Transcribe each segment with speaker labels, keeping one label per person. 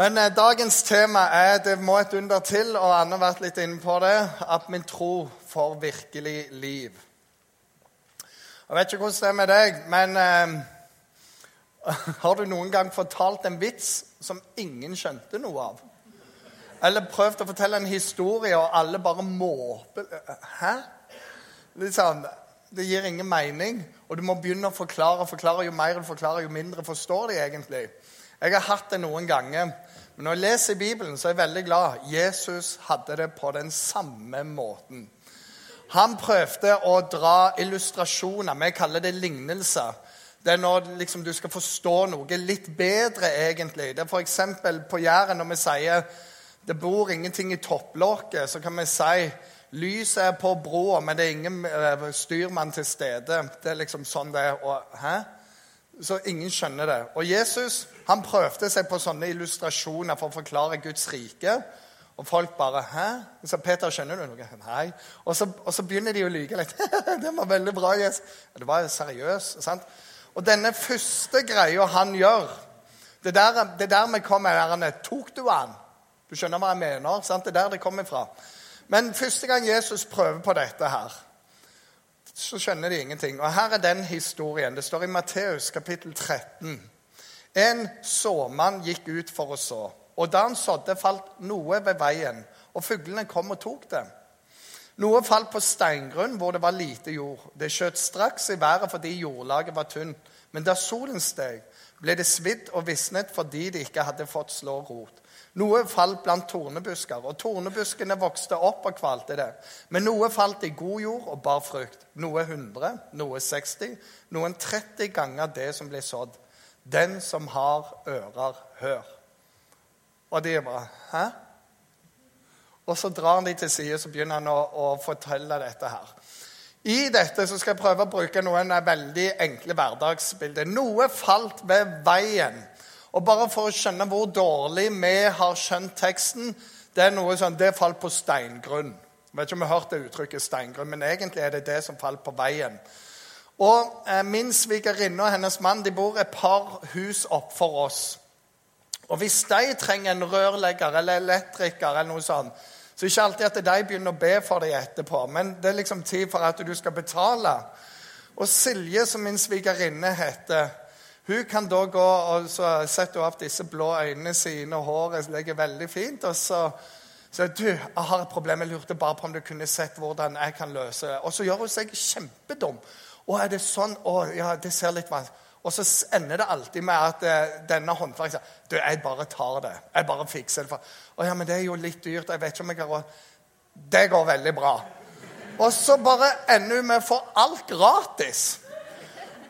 Speaker 1: Men eh, dagens tema er 'Det må et under til', og Anne har vært litt inne på det. At min tro får virkelig liv. Jeg vet ikke hvordan det er med deg, men eh, har du noen gang fortalt en vits som ingen skjønte noe av? Eller prøvd å fortelle en historie, og alle bare måper Hæ? Liksom, det gir ingen mening. Og du må begynne å forklare. forklare. Jo mer du forklarer, jo mindre forstår de egentlig. Jeg har hatt det noen ganger. Men når jeg leser Bibelen, så er jeg veldig glad. Jesus hadde det på den samme måten. Han prøvde å dra illustrasjoner. Vi kaller det lignelser. Det er når liksom, du skal forstå noe litt bedre, egentlig. Det er f.eks. på Jæren når vi sier det bor ingenting i topplokket, så kan vi si lyset er på broa, men det er ingen uh, styrmann til stede. Det er liksom sånn det er. Og, hæ? Så ingen skjønner det. Og Jesus han prøvde seg på sånne illustrasjoner for å forklare Guds rike. Og folk bare 'Hæ?' Så Peter, skjønner du noe? Nei. Og så, og så begynner de å lyge litt. 'Det var veldig bra, Jesus.' Det var seriøst. sant? Og denne første greia han gjør Det er der, det der vi kommer her. Tok du han? Du skjønner hva jeg mener? sant? Det er der det kommer fra. Men første gang Jesus prøver på dette her, så skjønner de ingenting. Og her er den historien. Det står i Matteus kapittel 13. En såmann gikk ut for å så. Og da han sådde, falt noe ved veien, og fuglene kom og tok det. Noe falt på steingrunn hvor det var lite jord. Det skjøt straks i været fordi jordlaget var tynt. Men da solen steg, ble det svidd og visnet fordi det ikke hadde fått slå rot. Noe falt blant tornebusker, og tornebuskene vokste opp og kvalte det. Men noe falt i god jord og bar frukt. Noe 100, noe 60, noen 30 ganger det som ble sådd. Den som har ører, hør. Og de bare Hæ? Og så drar han de til side og begynner han å, å, fortelle dette her. I dette så skal jeg prøve å bruke noen veldig enkle hverdagsbilder. Noe falt ved veien. Og bare for å skjønne hvor dårlig vi har skjønt teksten Det er noe sånn, det falt på steingrunn. Jeg vet ikke om vi har hørt det uttrykket steingrunn, men egentlig er det det som falt på veien. Og eh, Min svigerinne og hennes mann de bor et par hus opp for oss. Og Hvis de trenger en rørlegger eller elektriker, eller noe sånt, så er det ikke alltid at de begynner å be for dem etterpå. Men det er liksom tid for at du skal betale. Og Silje, som min svigerinne heter, hun kan da gå og så setter opp disse blå øynene sine, og håret ligger veldig fint. Og så sier du, jeg har et problem, jeg lurte bare på om du kunne sett hvordan jeg kan løse det. Og så gjør hun seg kjempedum. Å, er det sånn? Å, ja, det ser litt vanskelig og så ender det alltid med at eh, denne håndverkeren sier du, jeg bare tar det. Jeg bare fikser det. Å ja, men det er jo litt dyrt. Jeg vet ikke om jeg har råd. Det går veldig bra. Og så bare ender hun med å få alt gratis.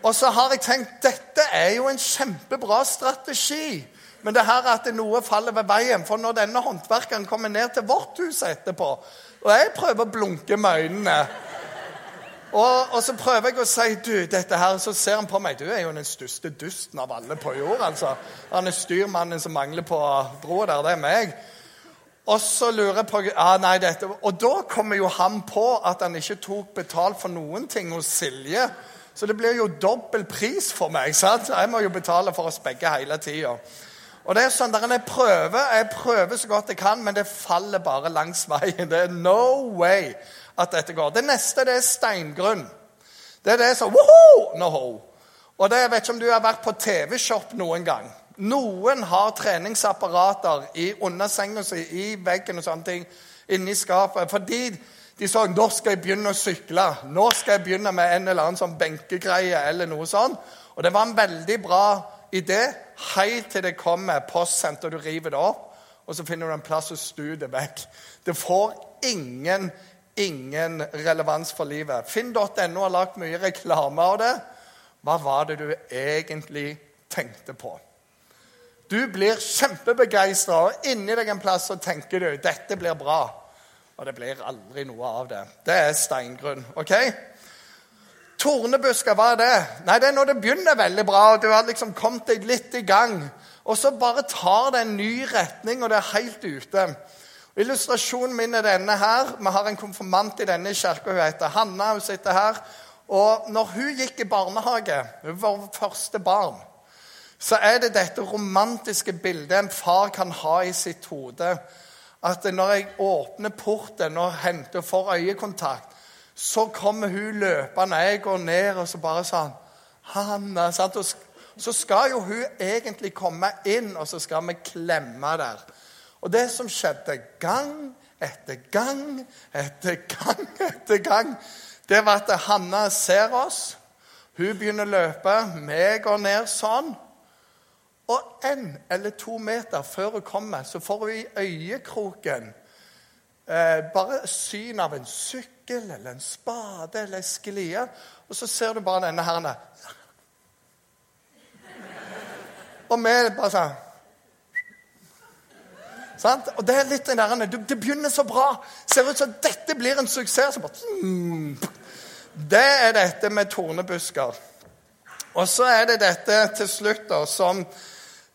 Speaker 1: Og så har jeg tenkt dette er jo en kjempebra strategi. Men det her at noe faller ved veien. For når denne håndverkeren kommer ned til vårt hus etterpå, og jeg prøver å blunke med øynene og, og, så prøver jeg å si du, dette her, så ser han på meg. Du er jo den største dusten av alle på jord. altså. Han er styrmannen som mangler på broa der. Det er meg. Og så lurer jeg på ah, nei, dette. Og da kommer jo han på at han ikke tok betalt for noen ting hos Silje. Så det blir jo dobbel pris for meg. sant? Jeg må jo betale for oss begge hele tida. Og det er sånn der Jeg prøver jeg prøver så godt jeg kan, men det faller bare langs veien. Det er no way at dette går. Det neste det er steingrunn. Det er det som Woho! No. Og det, Jeg vet ikke om du har vært på TV-shop noen gang. Noen har treningsapparater i under senga si, i veggen og sånne ting, inni skapet. Fordi de sa nå skal jeg begynne å sykle. Nå skal jeg begynne med en eller annen sånn benkegreie. eller noe sånt. Og det var en veldig bra idé helt til det kommer postsenter, og du river det opp. Og så finner du en plass å stue det vekk. Det får ingen ingen relevans for livet. Finn.no har lagt mye reklame av det. Hva var det du egentlig tenkte på? Du blir kjempebegeistra, og inni deg en plass så tenker du dette blir bra. Og det blir aldri noe av det. Det er steingrunn. ok? Tornebusker, hva er det? Nei, Det er når det begynner veldig bra, og du har liksom kommet deg litt i gang. Og så bare tar det en ny retning, og det er helt ute. Illustrasjonen min er denne her. Vi har en konfirmant i denne kirka. Hun heter Hanna. Hun sitter her. Og når hun gikk i barnehage, hun var første barn, så er det dette romantiske bildet en far kan ha i sitt hode. At når jeg åpner porten og henter får øyekontakt, så kommer hun løpende. Jeg går ned og så bare sånn Hanna, sant? Og så skal jo hun egentlig komme inn, og så skal vi klemme der. Og det som skjedde gang etter gang etter gang etter gang, det var at Hanna ser oss. Hun begynner å løpe. Vi går ned sånn. Og én eller to meter før hun kommer, så får hun i øyekroken eh, bare syn av en sykkel eller en spade eller en sklie. Og så ser du bare denne her. Og vi bare sånn Sant? Og Det er litt den det, det begynner så bra. Ser ut som dette blir en suksess. Så bare, mm. Det er dette med tornebusker. Og så er det dette til slutt da, som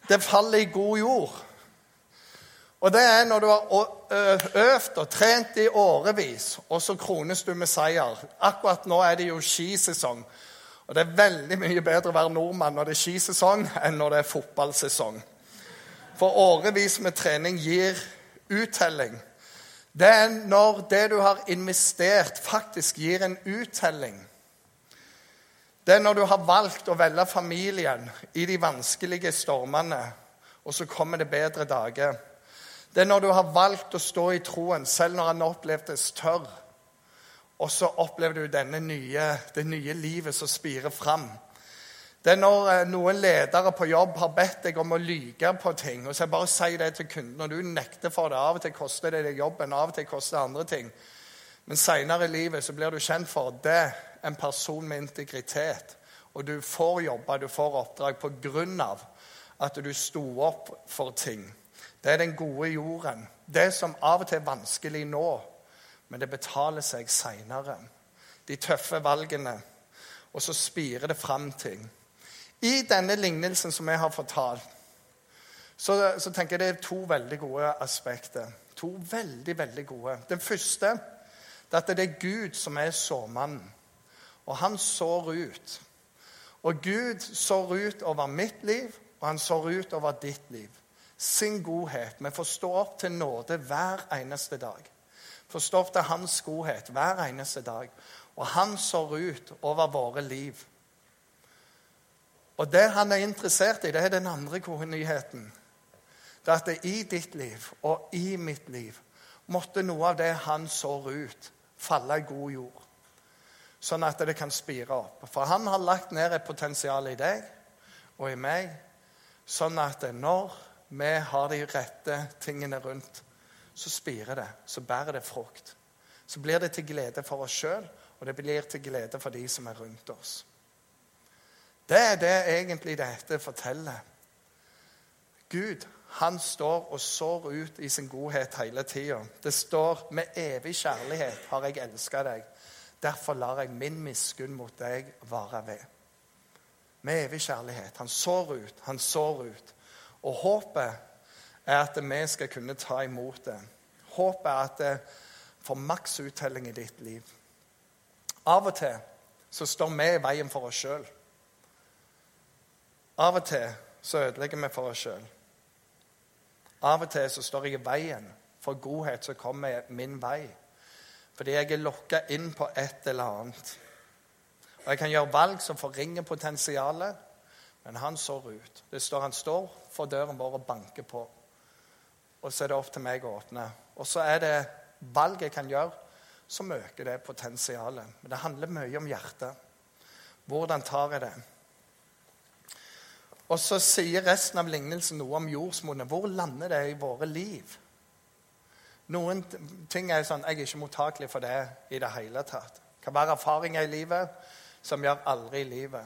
Speaker 1: det faller i god jord. Og det er når du har øvd og trent i årevis, og så krones du med seier. Akkurat nå er det jo skisesong. Og det er veldig mye bedre å være nordmann når det er skisesong, enn når det er fotballsesong. For årevis med trening gir uttelling. Det er når det du har investert, faktisk gir en uttelling. Det er når du har valgt å velge familien i de vanskelige stormene, og så kommer det bedre dager. Det er når du har valgt å stå i troen, selv når han opplevdes tørr. Og så opplever du nye, det nye livet som spirer fram. Det er når eh, noen ledere på jobb har bedt deg om å lyge på ting. og så Bare si det til kunden, og du nekter for det. Av og til koster det deg jobben, av og til koster det andre ting. Men seinere i livet så blir du kjent for det en person med integritet. Og du får jobbe, du får oppdrag på grunn av at du sto opp for ting. Det er den gode jorden. Det som av og til er vanskelig nå, men det betaler seg seinere. De tøffe valgene. Og så spirer det fram ting. I denne lignelsen som jeg har fortalt, så, så, tenker jeg det er to veldig gode aspekter. To veldig, veldig gode. Den første det er at det er Gud som er såmannen. Og han sår ut. Og Gud sår ut over mitt liv, og han sår ut over ditt liv. Sin godhet. Vi får stå opp til nåde hver eneste dag. Får stå opp til hans godhet hver eneste dag. Og han sår ut over våre liv. Og det han er interessert i, det er den andre gode nyheten. Det er at det i ditt liv og i mitt liv måtte noe av det han sår ut, falle i god jord. Sånn at det kan spire opp. For han har lagt ned et potensial i deg og i meg, sånn at når vi har de rette tingene rundt, så spirer det, så bærer det frukt. Så blir det til glede for oss sjøl, og det blir til glede for de som er rundt oss. Det er det egentlig dette forteller. Gud han står og sår ut i sin godhet hele tida. Det står 'med evig kjærlighet har jeg elska deg'. Derfor lar jeg min miskunn mot deg vare ved. Med evig kjærlighet. Han sår ut, han sår ut. Og håpet er at vi skal kunne ta imot det. Håpet er at det får maks uttelling i ditt liv. Av og til så står vi i veien for oss sjøl. Av og til så ødelegger vi for oss sjøl. Av og til så står jeg i veien for godhet som kommer min vei. Fordi jeg er lokka inn på et eller annet. Og Jeg kan gjøre valg som forringer potensialet, men han sår ut. Det står Han står for døren vår og banker på. Og så er det opp til meg å åpne. Og så er det valg jeg kan gjøre, som øker det potensialet. Men det handler mye om hjertet. Hvordan tar jeg det? Og så sier resten av lignelsen noe om jordsmonnet. Hvor lander det i våre liv? Noen ting er sånn Jeg er ikke mottakelig for det i det hele tatt. Det kan være erfaringer i livet som gjør aldri i livet.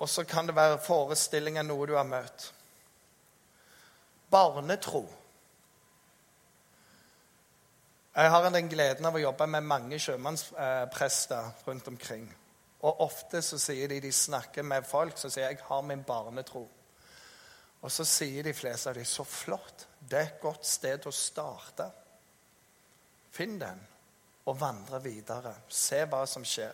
Speaker 1: Og så kan det være forestillinger, noe du har møtt. Barnetro. Jeg har den gleden av å jobbe med mange sjømannsprester rundt omkring. Og ofte så sier de de snakker med folk, så sier jeg 'jeg har min barnetro'. Og så sier de fleste av dem 'så flott'. Det er et godt sted å starte. Finn den og vandre videre. Se hva som skjer.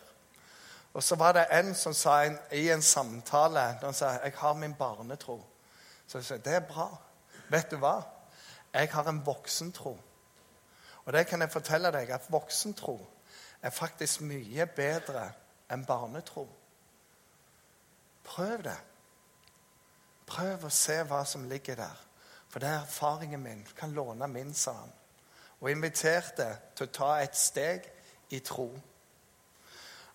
Speaker 1: Og så var det en som sa en, i en samtale Han sa, 'Jeg har min barnetro'. Så jeg sa, 'Det er bra. Vet du hva? Jeg har en voksentro.' Og det kan jeg fortelle deg, at voksentro er faktisk mye bedre enn barnetro. Prøv det. Prøv å se hva som ligger der. For det er erfaringen min. Du kan låne min, sa han. Og inviterte til å ta et steg i tro.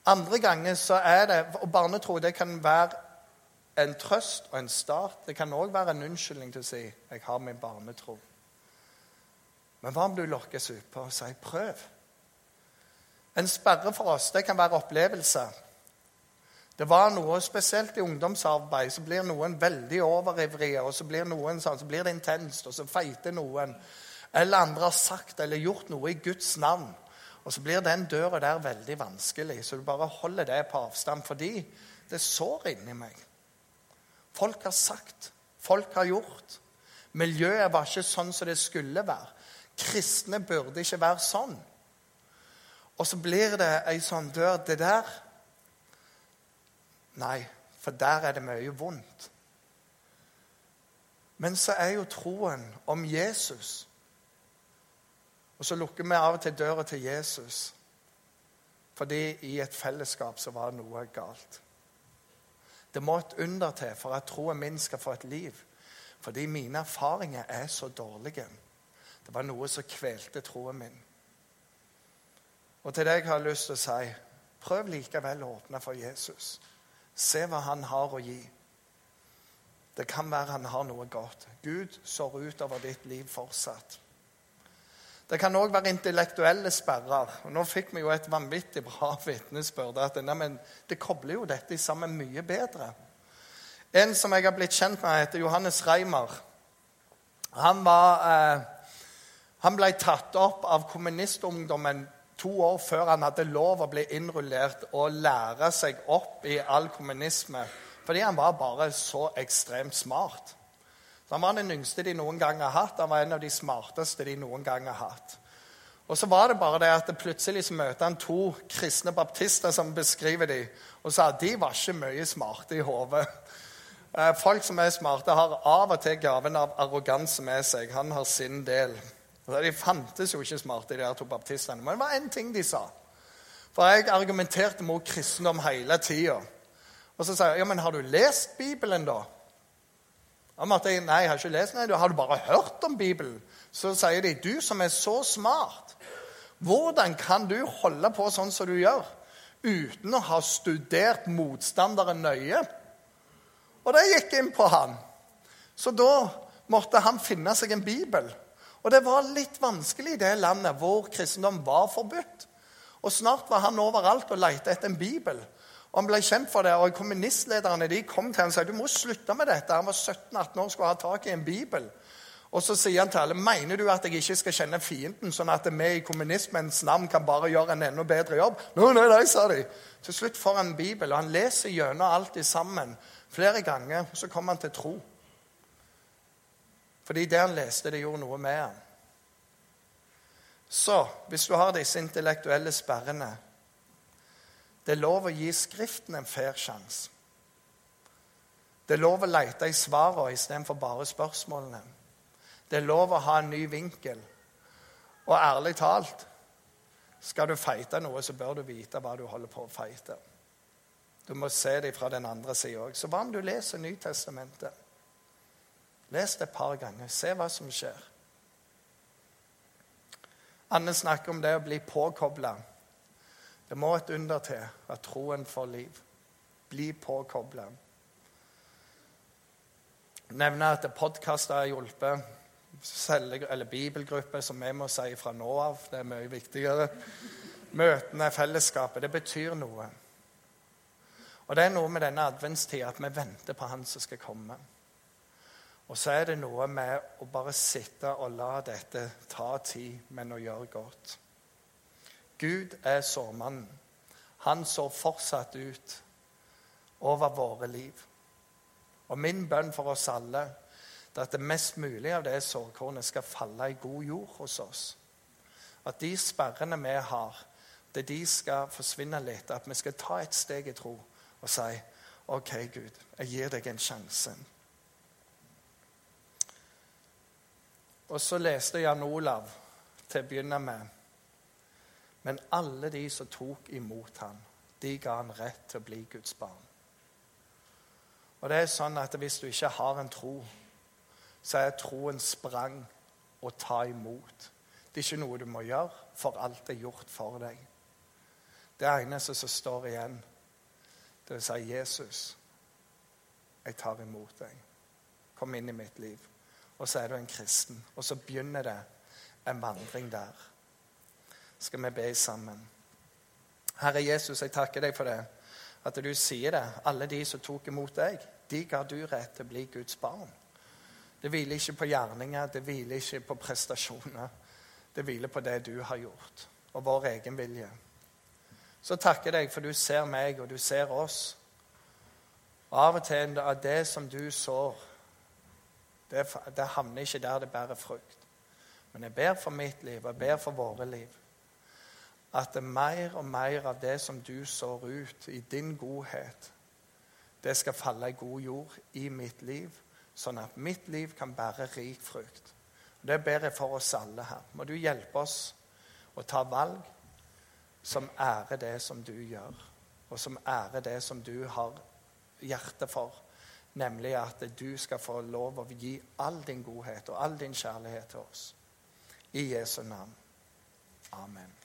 Speaker 1: Andre ganger så er det Og barnetro det kan være en trøst og en start. Det kan òg være en unnskyldning til å si 'jeg har min barnetro'. Men hva om du lokkes utpå og sier 'prøv'? En sperre for oss det kan være opplevelse. Det var noe spesielt i ungdomsarbeid. Så blir noen veldig overivrige, og så blir, noen sånn, så blir det intenst, og så feiter noen. Eller andre har sagt eller gjort noe i Guds navn. Og så blir den døra der veldig vanskelig, så du bare holder det på avstand. Fordi det sår inni meg. Folk har sagt, folk har gjort. Miljøet var ikke sånn som det skulle være. Kristne burde ikke være sånn. Og så blir det ei sånn dør. Det der Nei, for der er det mye vondt. Men så er jo troen om Jesus Og så lukker vi av og til døra til Jesus fordi i et fellesskap så var det noe galt. Det må et under til for at troen min skal få et liv. Fordi mine erfaringer er så dårlige. Det var noe som kvelte troen min. Og til deg har jeg lyst til å si prøv likevel å åpne for Jesus. Se hva han har å gi. Det kan være han har noe godt. Gud sår utover ditt liv fortsatt. Det kan òg være intellektuelle sperrer. Og Nå fikk vi jo et vanvittig bra vitnesbyrd. at Det kobler jo dette sammen mye bedre. En som jeg har blitt kjent med, heter Johannes Reimer. Han, var, eh, han ble tatt opp av kommunistungdommen to år før han hadde lov å bli innrullert og lære seg opp i all kommunisme. Fordi han var bare så ekstremt smart. Han var den yngste de noen gang har hatt. Han var en av de smarteste de noen gang har hatt. Og så var det bare det at Plutselig så møter han to kristne baptister som beskriver dem, og sa at de var ikke mye smarte i hodet. Eh, folk som er smarte, har av og til gaven av arroganse med seg. Han har sin del. De fantes jo ikke smarte, de her to baptistene. Men det var én ting de sa. For jeg argumenterte mot kristendom hele tida. Og så sa jeg ja, men har du lest Bibelen, da? Og Martin, nei, jeg har ikke lest den. Har du bare hørt om Bibelen? Så sier de du som er så smart, hvordan kan du holde på sånn som du gjør, uten å ha studert motstanderen nøye? Og det gikk inn på han. Så da måtte han finne seg en bibel. Og det var litt vanskelig i det landet hvor kristendom var forbudt. Og snart var han overalt og lette etter en bibel. Og Han ble kjent for det, og kommunistlederne de kom til han og sa du må slutte med dette. Han var 17-18 år og skulle ha tak i en bibel. Og så sier han til alle mener du at jeg ikke skal kjenne fienden, sånn at vi i kommunismens navn kan bare gjøre en enda bedre jobb? Nei, nei, nei, sa de. Til slutt får han en bibel, og han leser gjennom alt sammen flere ganger. Og så kommer han til tro. Fordi det han leste, det gjorde noe med ham. Så hvis du har disse intellektuelle sperrene Det er lov å gi Skriften en fair sjanse. Det er lov å lete i svarene istedenfor bare spørsmålene. Det er lov å ha en ny vinkel. Og ærlig talt skal du feite noe, så bør du vite hva du holder på å feite. Du må se det fra den andre sida òg. Så hva om du leser Nytestamentet? Les det et par ganger. Se hva som skjer. Anne snakker om det å bli påkobla. Det må et under til at troen får liv. Bli påkobla. Nevne at podkaster har hjulpet. Eller bibelgrupper, som vi må si fra nå av. Det er mye viktigere. Møtene, fellesskapet. Det betyr noe. Og det er noe med denne adventstida at vi venter på Han som skal komme. Og så er det noe med å bare sitte og la dette ta tid, men å gjøre godt. Gud er sårmannen. Han sår fortsatt ut over våre liv. Og min bønn for oss alle er at det mest mulig av det sårkornet skal falle i god jord hos oss. At de sperrene vi har, det de skal forsvinne litt. At vi skal ta et steg i tro og si OK, Gud, jeg gir deg en sjanse. Og så leste Jan Olav til å begynne med. Men alle de som tok imot ham, de ga han rett til å bli Guds barn. Og det er sånn at Hvis du ikke har en tro, så er troen sprang å ta imot. Det er ikke noe du må gjøre, for alt er gjort for deg. Det eneste som står igjen, det å si 'Jesus, jeg tar imot deg. Kom inn i mitt liv.' Og så er du en kristen. Og så begynner det en vandring der. Skal vi be sammen? Herre Jesus, jeg takker deg for det. At du sier det. Alle de som tok imot deg, de ga du rett til å bli Guds barn. Det hviler ikke på gjerninger, det hviler ikke på prestasjoner. Det hviler på det du har gjort, og vår egen vilje. Så takker jeg deg, for du ser meg, og du ser oss. Og av og til er det som du sår, det, det havner ikke der det bærer frukt. Men jeg ber for mitt liv, og jeg ber for våre liv. At det mer og mer av det som du sår ut i din godhet, det skal falle i god jord i mitt liv, sånn at mitt liv kan bære rik frukt. Og Det ber jeg for oss alle her. Må du hjelpe oss å ta valg som ærer det som du gjør, og som ærer det som du har hjerte for. Nemlig at du skal få lov å gi all din godhet og all din kjærlighet til oss. I Jesu navn. Amen.